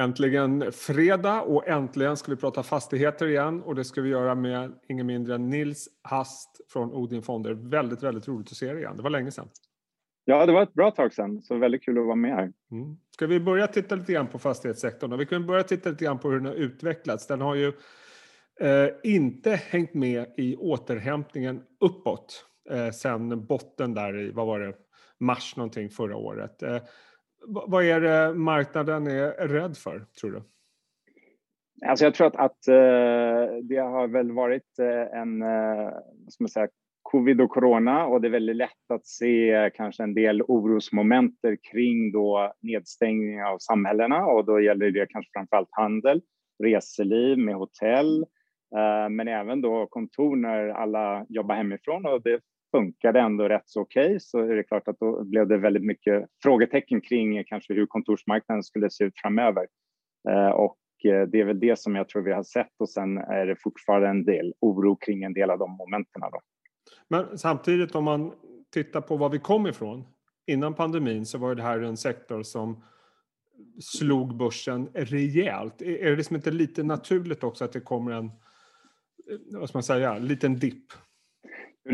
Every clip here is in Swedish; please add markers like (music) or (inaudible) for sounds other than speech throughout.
Äntligen fredag och äntligen ska vi prata fastigheter igen och det ska vi göra med ingen mindre än Nils Hast från Odin Fonder. Väldigt, väldigt roligt att se dig igen. Det var länge sedan. Ja, det var ett bra tag sedan, så väldigt kul att vara med här. Mm. Ska vi börja titta lite grann på fastighetssektorn? Vi kan börja titta lite grann på hur den har utvecklats. Den har ju eh, inte hängt med i återhämtningen uppåt eh, sen botten där i, vad var det, mars någonting förra året. Eh, vad är det marknaden är rädd för, tror du? Alltså jag tror att, att eh, det har väl varit eh, en, eh, ska man säga, covid och corona och det är väldigt lätt att se kanske en del orosmomenter kring då nedstängning av samhällena och då gäller det kanske framförallt handel, reseliv med hotell, men även då kontor när alla jobbar hemifrån och det funkade ändå rätt så okej okay, så är det klart att då blev det väldigt mycket frågetecken kring eh, kanske hur kontorsmarknaden skulle se ut framöver. Eh, och eh, det är väl det som jag tror vi har sett och sen är det fortfarande en del oro kring en del av de momenten. Då. Men samtidigt om man tittar på var vi kom ifrån innan pandemin så var det här en sektor som slog börsen rejält. Är det liksom inte lite naturligt också att det kommer en vad ska man säga, liten dipp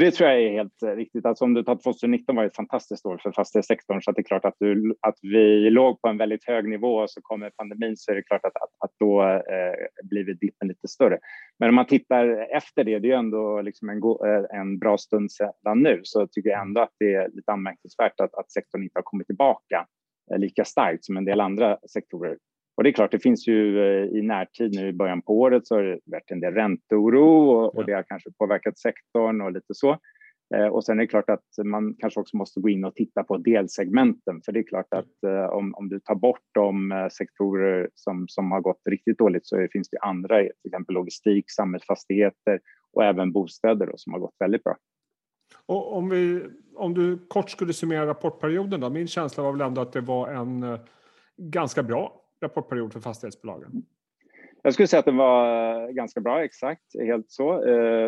det tror jag är helt eh, riktigt. Alltså om du tar 2019 var ett fantastiskt år för fastighetssektorn så att det är klart att, du, att vi låg på en väldigt hög nivå och så kommer pandemin så är det klart att, att, att då eh, blir dippen lite större. Men om man tittar efter det, det är ändå liksom en, go, eh, en bra stund sedan nu, så tycker jag ändå att det är lite anmärkningsvärt att, att sektorn inte har kommit tillbaka eh, lika starkt som en del andra sektorer. Och det är klart, det finns ju i närtid nu i början på året så har det varit en del ränteoro och, och det har kanske påverkat sektorn och lite så. Eh, och sen är det klart att man kanske också måste gå in och titta på delsegmenten, för det är klart att eh, om, om du tar bort de eh, sektorer som, som har gått riktigt dåligt så finns det andra, till exempel logistik, samhällsfastigheter och även bostäder då, som har gått väldigt bra. Och om, vi, om du kort skulle summera rapportperioden då, min känsla var väl ändå att det var en ganska bra rapportperiod för fastighetsbolagen? Jag skulle säga att den var ganska bra, exakt, helt så.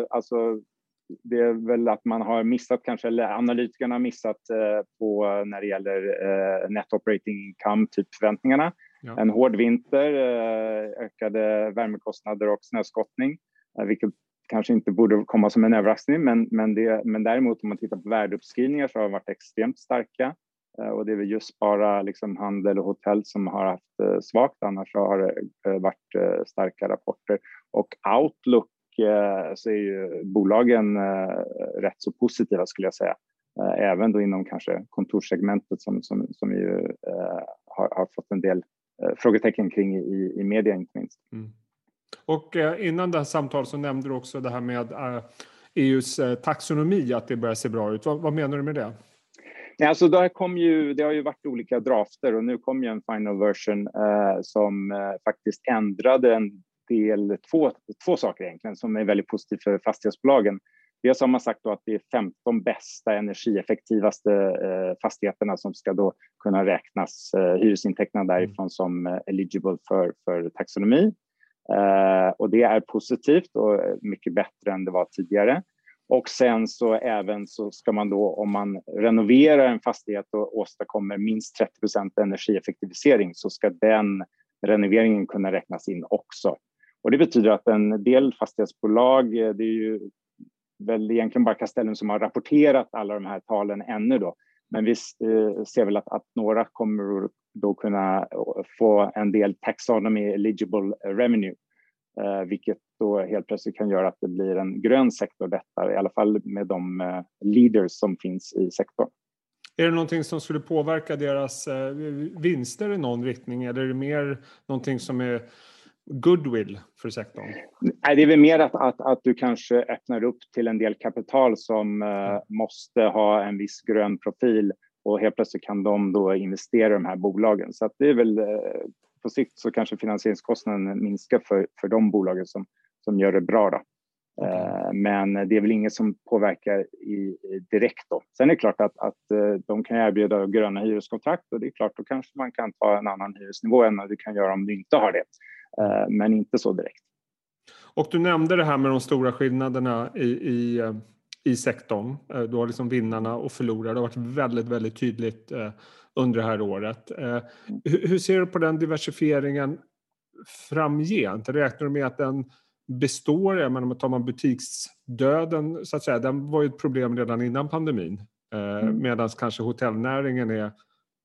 Alltså det är väl att man har missat kanske, eller analytikerna har missat eh, på när det gäller eh, net operating income, typ förväntningarna. Ja. En hård vinter, eh, ökade värmekostnader och snöskottning, vilket kanske inte borde komma som en överraskning, men, men, det, men däremot om man tittar på värdeuppskrivningar så har de varit extremt starka. Eh, och det är väl just bara liksom handel och hotell som har haft eh, svagt, annars har det eh, varit starka rapporter. Och Outlook så är ju bolagen rätt så positiva skulle jag säga. Även då inom kanske kontorssegmentet som, som, som ju har, har fått en del frågetecken kring i, i media inte minst. Mm. Och innan det här samtalet så nämnde du också det här med e EUs taxonomi, att det börjar se bra ut. Vad, vad menar du med det? Alltså det, kom ju, det har ju varit olika drafter och nu kom ju en final version eh, som eh, faktiskt ändrade en del, två, två saker egentligen som är väldigt positivt för fastighetsbolagen. Dels har man sagt att det är 15 bästa energieffektivaste eh, fastigheterna som ska då kunna räknas eh, hyresintäkterna mm. därifrån som eh, eligible för, för taxonomi. Eh, och det är positivt och mycket bättre än det var tidigare. Och sen så även så ska man då om man renoverar en fastighet och åstadkommer minst 30% energieffektivisering så ska den renoveringen kunna räknas in också. Och det betyder att en del fastighetsbolag, eh, det är ju väl egentligen bara Castellum som har rapporterat alla de här talen ännu då. Men vi eh, ser väl att, att några kommer då kunna eh, få en del taxonomy eligible revenue, eh, vilket då helt plötsligt kan göra att det blir en grön sektor detta, i alla fall med de leaders som finns i sektorn. Är det någonting som skulle påverka deras vinster i någon riktning eller är det mer någonting som är goodwill för sektorn? Nej, det är väl mer att, att, att du kanske öppnar upp till en del kapital som eh, måste ha en viss grön profil och helt plötsligt kan de då investera i de här bolagen. Så att det är väl eh, på sikt så kanske finansieringskostnaden minskar för, för de bolagen som, som gör det bra. Då. Okay. Eh, men det är väl inget som påverkar i, direkt. Då. Sen är det klart att, att eh, de kan erbjuda gröna hyreskontrakt och det är klart då kanske man kan ta en annan hyresnivå än vad du kan göra om du inte har det. Eh, men inte så direkt. Och du nämnde det här med de stora skillnaderna i, i i sektorn. Du har liksom vinnarna och förlorare. Det har varit väldigt, väldigt tydligt under det här året. Hur ser du på den diversifieringen framgent? Räknar du med att den består? Jag menar, tar man butiksdöden, så att säga, den var ju ett problem redan innan pandemin. Mm. Medan kanske hotellnäringen är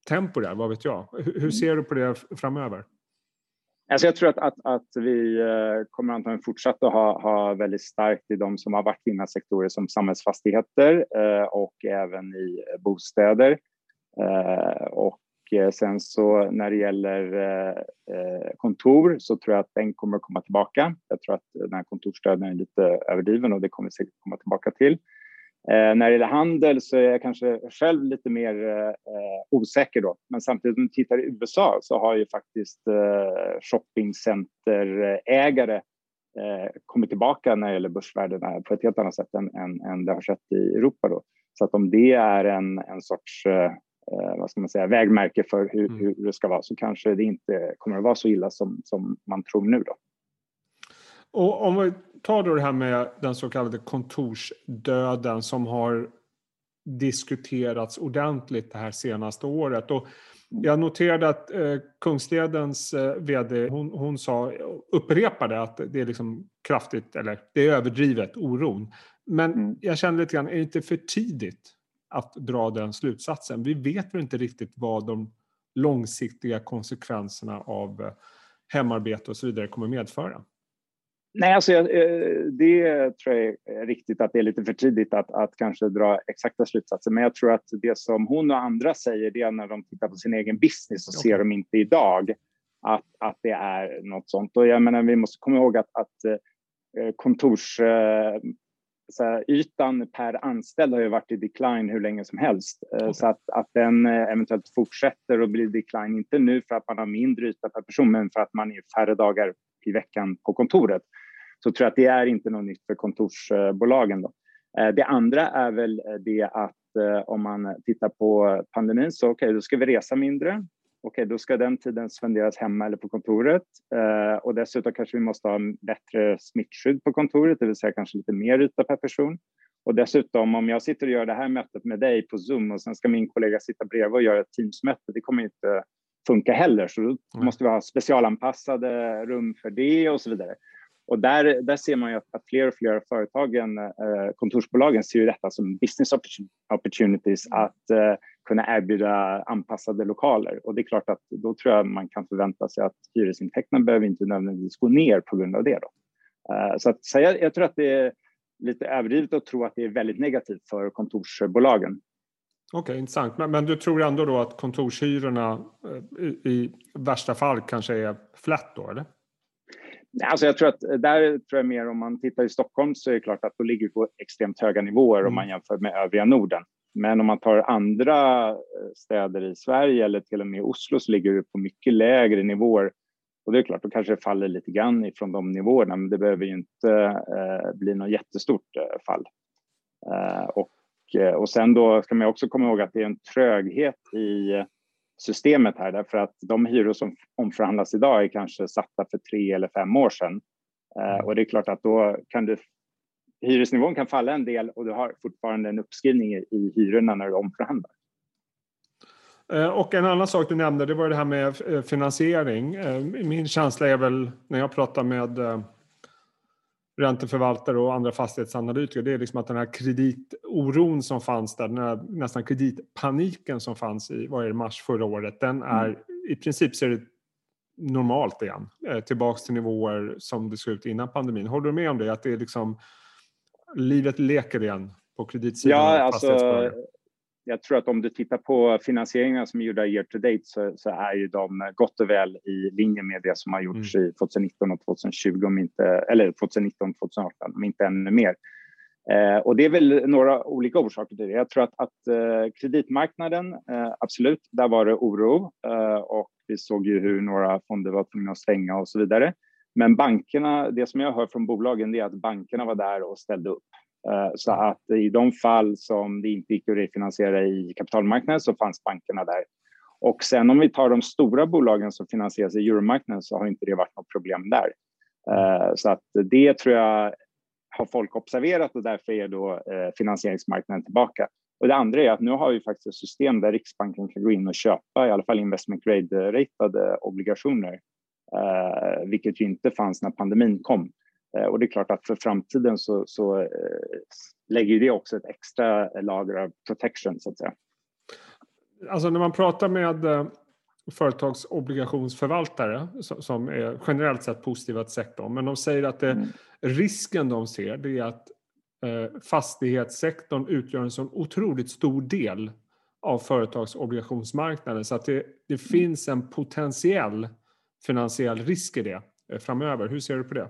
temporär, vad vet jag? Hur, hur mm. ser du på det framöver? Alltså jag tror att, att, att vi eh, kommer antagligen fortsätta att ha, ha väldigt starkt i de som har varit vinnarsektorer som samhällsfastigheter eh, och även i bostäder. Eh, och eh, sen så när det gäller eh, kontor så tror jag att den kommer att komma tillbaka. Jag tror att den här kontorsstöden är lite överdriven och det kommer vi säkert komma tillbaka till. Eh, när det gäller handel så är jag kanske själv lite mer eh, osäker då. Men samtidigt om du tittar i USA så har ju faktiskt eh, shoppingcenterägare eh, kommit tillbaka när det gäller börsvärdena på ett helt annat sätt än, än, än det har skett i Europa. Då. Så att om det är en, en sorts eh, eh, vad ska man säga, vägmärke för hur, mm. hur det ska vara så kanske det inte kommer att vara så illa som, som man tror nu. Då. Och om vi tar då det här med den så kallade kontorsdöden som har diskuterats ordentligt det här senaste året. Och jag noterade att eh, Kungsledens eh, VD, hon, hon sa, upprepade att det är liksom kraftigt, eller det är överdrivet, oron. Men mm. jag kände lite grann, är det inte för tidigt att dra den slutsatsen? Vi vet väl inte riktigt vad de långsiktiga konsekvenserna av eh, hemarbete och så vidare kommer medföra? Nej, alltså, eh, det tror jag är riktigt att det är lite för tidigt att, att kanske dra exakta slutsatser. Men jag tror att det som hon och andra säger, det är när de tittar på sin egen business så okay. ser de inte idag att, att det är något sånt. Och jag menar, vi måste komma ihåg att, att eh, kontorsytan per anställd har ju varit i decline hur länge som helst. Eh, okay. Så att, att den eventuellt fortsätter och blir decline, inte nu för att man har mindre yta per person, men för att man är färre dagar i veckan på kontoret så tror jag att det är inte något nytt för kontorsbolagen. Då. Eh, det andra är väl eh, det att eh, om man tittar på pandemin så okej, okay, då ska vi resa mindre. Okej, okay, då ska den tiden spenderas hemma eller på kontoret eh, och dessutom kanske vi måste ha bättre smittskydd på kontoret, det vill säga kanske lite mer yta per person. Och dessutom om jag sitter och gör det här mötet med dig på Zoom och sen ska min kollega sitta bredvid och göra ett Teams-möte, det kommer inte funka heller. Så då mm. måste vi ha specialanpassade rum för det och så vidare. Och där, där ser man ju att, att fler och fler av företagen, eh, kontorsbolagen, ser ju detta som business opportunities att eh, kunna erbjuda anpassade lokaler. Och det är klart att då tror jag man kan förvänta sig att hyresintäkterna behöver inte nödvändigtvis gå ner på grund av det. Då. Eh, så att säga, jag tror att det är lite överdrivet att tro att det är väldigt negativt för kontorsbolagen. Okej, okay, intressant. Men, men, du tror ändå då att kontorshyrorna eh, i, i värsta fall kanske är flat då, eller? Alltså jag tror att där tror jag mer om man tittar i Stockholm så är det klart att då ligger på extremt höga nivåer mm. om man jämför med övriga Norden. Men om man tar andra eh, städer i Sverige eller till och med Oslo så ligger vi på mycket lägre nivåer. Och det är klart, då kanske det faller lite grann ifrån de nivåerna, men det behöver ju inte eh, bli något jättestort eh, fall. Eh, och, eh, och sen då ska man också komma ihåg att det är en tröghet i systemet här därför att de hyror som omförhandlas idag är kanske satta för tre eller fem år sedan. Eh, mm. Och det är klart att då kan du hyresnivån kan falla en del och du har fortfarande en uppskrivning i hyrorna när du omförhandlar. Eh, och en annan sak du nämnde, det var det här med eh, finansiering. Min känsla är väl när jag pratar med ränteförvaltare och andra fastighetsanalytiker, det är liksom att den här kreditoron som fanns där, den här nästan kreditpaniken som fanns i vad är det, mars förra året, den mm. är mm. i princip ser det normalt igen. Eh, tillbaks till nivåer som det såg ut innan pandemin. Håller du med om det? Att det är liksom livet leker igen på kreditsidan? Ja, alltså jag tror att om du tittar på finansieringarna som är gjorda year to date så, så, är ju de gott och väl i linje med det som har gjorts mm. i 2019 och 2020, om inte, eller 2019 och 2018, om inte ännu mer. Eh, och det är väl några olika orsaker till det. Jag tror att, att eh, kreditmarknaden, eh, absolut, där var det oro eh, och vi såg ju hur några fonder var tvungna att stänga och så vidare. Men bankerna, det som jag hör från bolagen, det är att bankerna var där och ställde upp. Eh, så att i de fall som det inte gick att refinansiera i kapitalmarknaden så fanns bankerna där. Och sen om vi tar de stora bolagen som finansieras i euromarknaden så har inte det varit något problem där. Eh, så att det tror jag har folk observerat och därför är då eh, finansieringsmarknaden tillbaka. Och det andra är att nu har vi faktiskt ett system där Riksbanken kan gå in och köpa i alla fall investment grade-ratade obligationer, vilket ju inte fanns när pandemin kom. Eh, och det är klart att för framtiden så, så eh, lägger det också ett extra lager av protection, så att säga. Alltså när man pratar med eh, företagsobligationsförvaltare som är generellt sett positiva till sektorn, men de säger att det, mm. risken de ser det är att fastighetssektorn utgör en så otroligt stor del av företagsobligationsmarknaden så att det, det mm. finns en potentiell finansiell risk i det framöver. Hur ser du på det?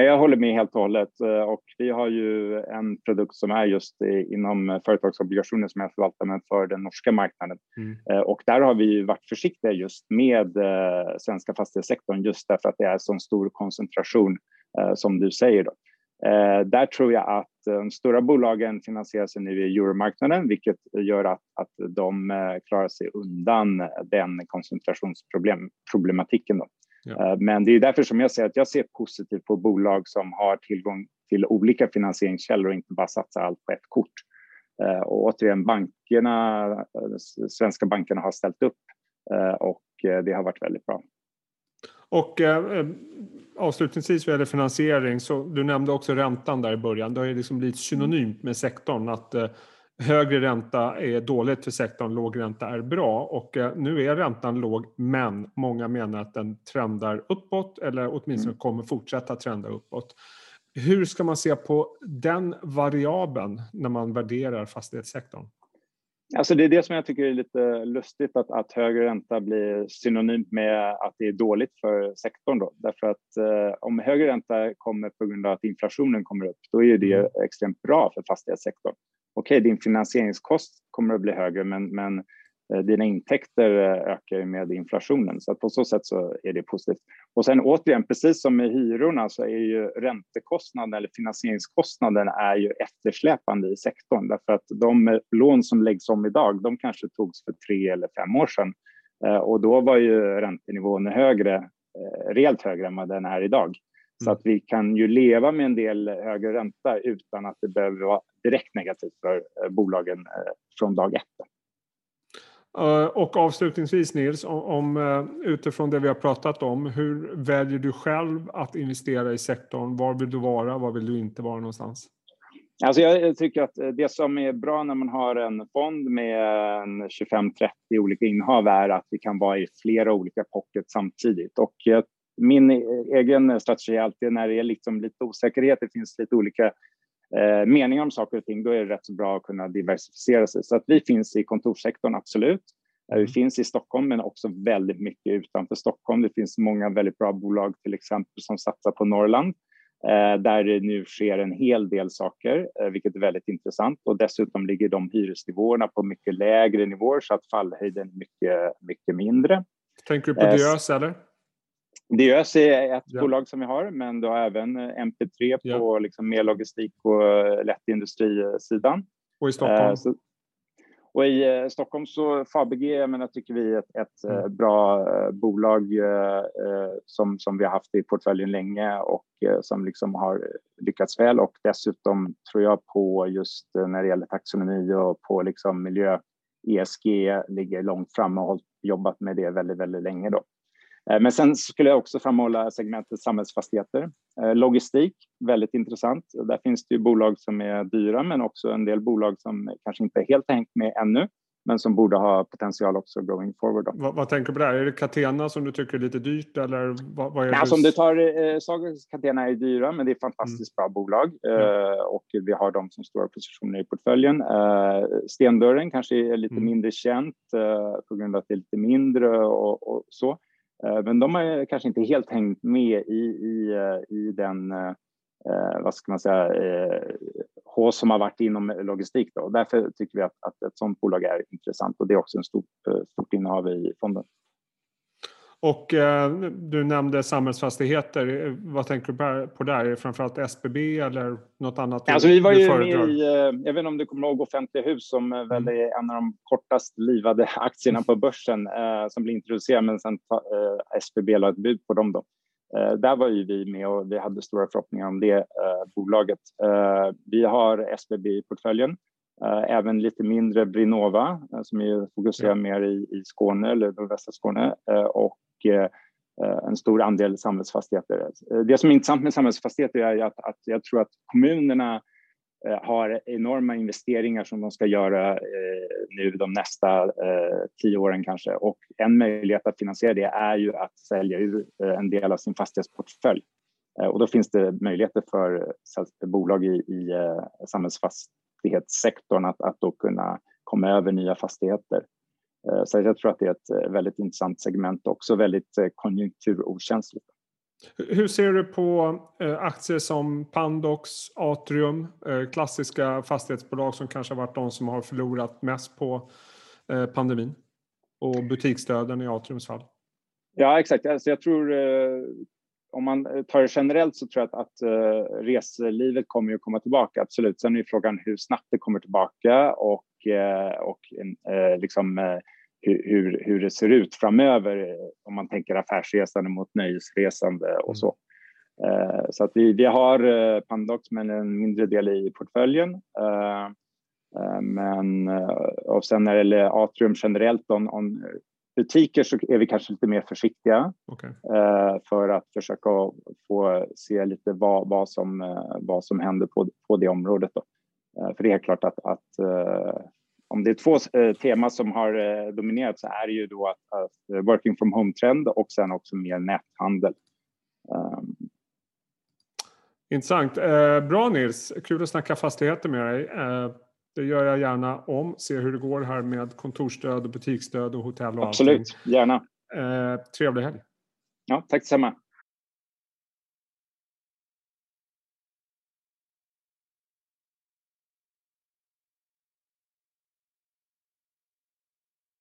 Jag håller med helt och hållet eh, och vi har ju en produkt som är just inom företagsobligationer som jag förvaltar men för den norska marknaden. Mm. Eh, och där har vi varit försiktiga just med eh, svenska fastighetssektorn just därför att det är så stor koncentration som du säger. Då. Där tror jag att de stora bolagen finansierar sig nu i euromarknaden vilket gör att, att de klarar sig undan den koncentrationsproblematiken. Då. Ja. Eh, men det är därför som jag säger att jag ser positivt på bolag som har tillgång till olika finansieringskällor och inte bara satsar allt på ett kort. Eh, och återigen, bankerna, eh, svenska bankerna har ställt upp och det har varit väldigt bra. Och eh, avslutningsvis vad gäller finansiering, så du nämnde också räntan där i början. Det har ju liksom blivit synonymt med sektorn att eh, högre ränta är dåligt för sektorn, låg ränta är bra. Och eh, nu är räntan låg, men många menar att den trendar uppåt eller åtminstone mm. kommer fortsätta trenda uppåt. Hur ska man se på den variabeln när man värderar fastighetssektorn? Alltså det är det som jag tycker är lite lustigt att, att högre ränta blir synonymt med att det är dåligt för sektorn. Då. Därför att eh, om högre ränta kommer på grund av att inflationen kommer upp, då är det mm. extremt bra för fastighetssektorn okej, okay, din finansieringskost kommer att bli högre, men, men eh, dina intäkter eh, ökar med inflationen. Så på så sätt så är det positivt. Och sen återigen, precis som med hyrorna så är ju räntekostnaden eller finansieringskostnaden är ju eftersläpande i sektorn därför att de eh, lån som läggs om idag, de kanske togs för tre eller fem år sedan och då var ju räntenivån högre, rejält högre än vad den är idag. Så att vi kan ju leva med en del högre ränta utan att det behöver vara direkt negativt för eh, bolagen eh, från dag ett. Eh, och avslutningsvis Nils, om, utifrån det vi har pratat om, hur väljer du själv att investera i sektorn? Var vill du vara? Var vill du inte vara någonstans? Alltså jag tycker att det som är bra när man har en fond med 25-30 olika innehav är att vi kan vara i flera olika pockets samtidigt. Och min egen strategi är alltid när det är liksom lite osäkerhet, det finns lite olika eh, meningar om saker och ting, då är det rätt så bra att kunna diversifiera sig. Så att vi finns i kontorssektorn, absolut. Eh, vi mm. finns i Stockholm, men också väldigt mycket utanför Stockholm. Det finns många väldigt bra bolag, till exempel, som satsar på Norrland, eh, där det nu sker en hel del saker, eh, vilket är väldigt intressant. Och dessutom ligger de hyresnivåerna på mycket lägre nivåer, så att fallhöjden är mycket, mycket mindre. Tänker du på Diös, eller? Diös är ett ja. bolag som vi har, men du har även eh, MP3 på ja. liksom mer logistik och eh, lättindustrisidan. Och i Stockholm? Eh, så, och i Stockholm så Fabege jag menar, tycker vi är ett, ett mm. bra bolag eh, som, som vi har haft i portföljen länge och som liksom har lyckats väl. Och dessutom tror jag på just när det gäller taxonomi och på liksom miljö, ESG ligger långt fram och har jobbat med det väldigt, väldigt länge. Då. Eh, men sen skulle jag också framhålla segmentet samhällsfastigheter. Eh, logistik, väldigt intressant. Där finns det bolag som är dyra men också en del bolag som kanske inte helt hängt med ännu men som borde ha potential också going forward. Vad, vad, tänker du på där? Är det Catena som du tycker är lite dyrt eller vad, vad är Nej, alltså, om du tar eh, Catena är dyra men det är fantastiskt mm. bra bolag eh, och vi har dem som stora positioner i portföljen. Eh, Stendörren kanske är lite mm. mindre känt eh, på grund av att det är lite mindre och, och så. Eh, men de har kanske inte helt hängt med i, i, eh, i den, eh, vad ska man säga, H som har varit inom logistik. Då. Därför tycker vi att, att ett sådant bolag är intressant och det är också en stor, stort innehav i fonden. Och eh, du nämnde samhällsfastigheter. Vad tänker du på där? Är det framförallt SBB eller något annat? Alltså, vi var ju med i, jag vet inte om du kommer ihåg Offentliga hus som mm. väl är en av de kortast livade (laughs) aktierna på börsen eh, som blev introducerade men sen eh, SBB la ett bud på dem. Då. Där var ju vi med och vi hade stora förhoppningar om det bolaget. Vi har SBB i portföljen, även lite mindre Brinova som är fokuserar mer i, i Skåne eller nordvästra Skåne och Eh, eh, en stor andel samhällsfastigheter. Eh, det som är intressant med samhällsfastigheter är att, att jag tror att kommunerna har enorma investeringar som de ska göra nu de nästa tio åren kanske. Och en möjlighet att finansiera det är ju att sälja ur en del av sin fastighetsportfölj. Och då finns det möjligheter för bolag i, i samhällsfastighetssektorn att, att då kunna komma över nya fastigheter. Så jag tror att det är ett väldigt intressant segment också, väldigt konjunkturokänsligt. Hur ser du på eh, aktier som Pandox, Atrium, eh, klassiska fastighetsbolag som kanske har varit de som har förlorat mest på eh, pandemin och butiksdöden i Atriums fall? Ja, exakt. Alltså jag tror om man tar det generellt så tror jag att, att reselivet kommer att komma tillbaka, absolut. Sen är frågan hur snabbt det kommer tillbaka och, och liksom hur, hur det ser ut framöver eh, om man tänker affärsresande mot nöjesresande och så. Mm. Så att vi, vi har eh, Pandox men en mindre del i portföljen. Men och sen när det gäller Atrium generellt om, om butiker så är vi kanske lite mer försiktiga okay. för att försöka få se lite vad, vad, som, vad som händer på, på det området. Då. För det är klart att, att om det är två eh, teman som har eh, dominerat så är det ju då att, att eh, working from home-trend och sen också mer näthandel. Um. Intressant. Eh, bra Nils, kul att snacka fastigheter med dig. Eh, det gör jag gärna om, se hur det går här med kontorsstöd och butiksstöd och hotell och Absolut, allting. gärna. Eh, trevlig helg. Ja, tack detsamma.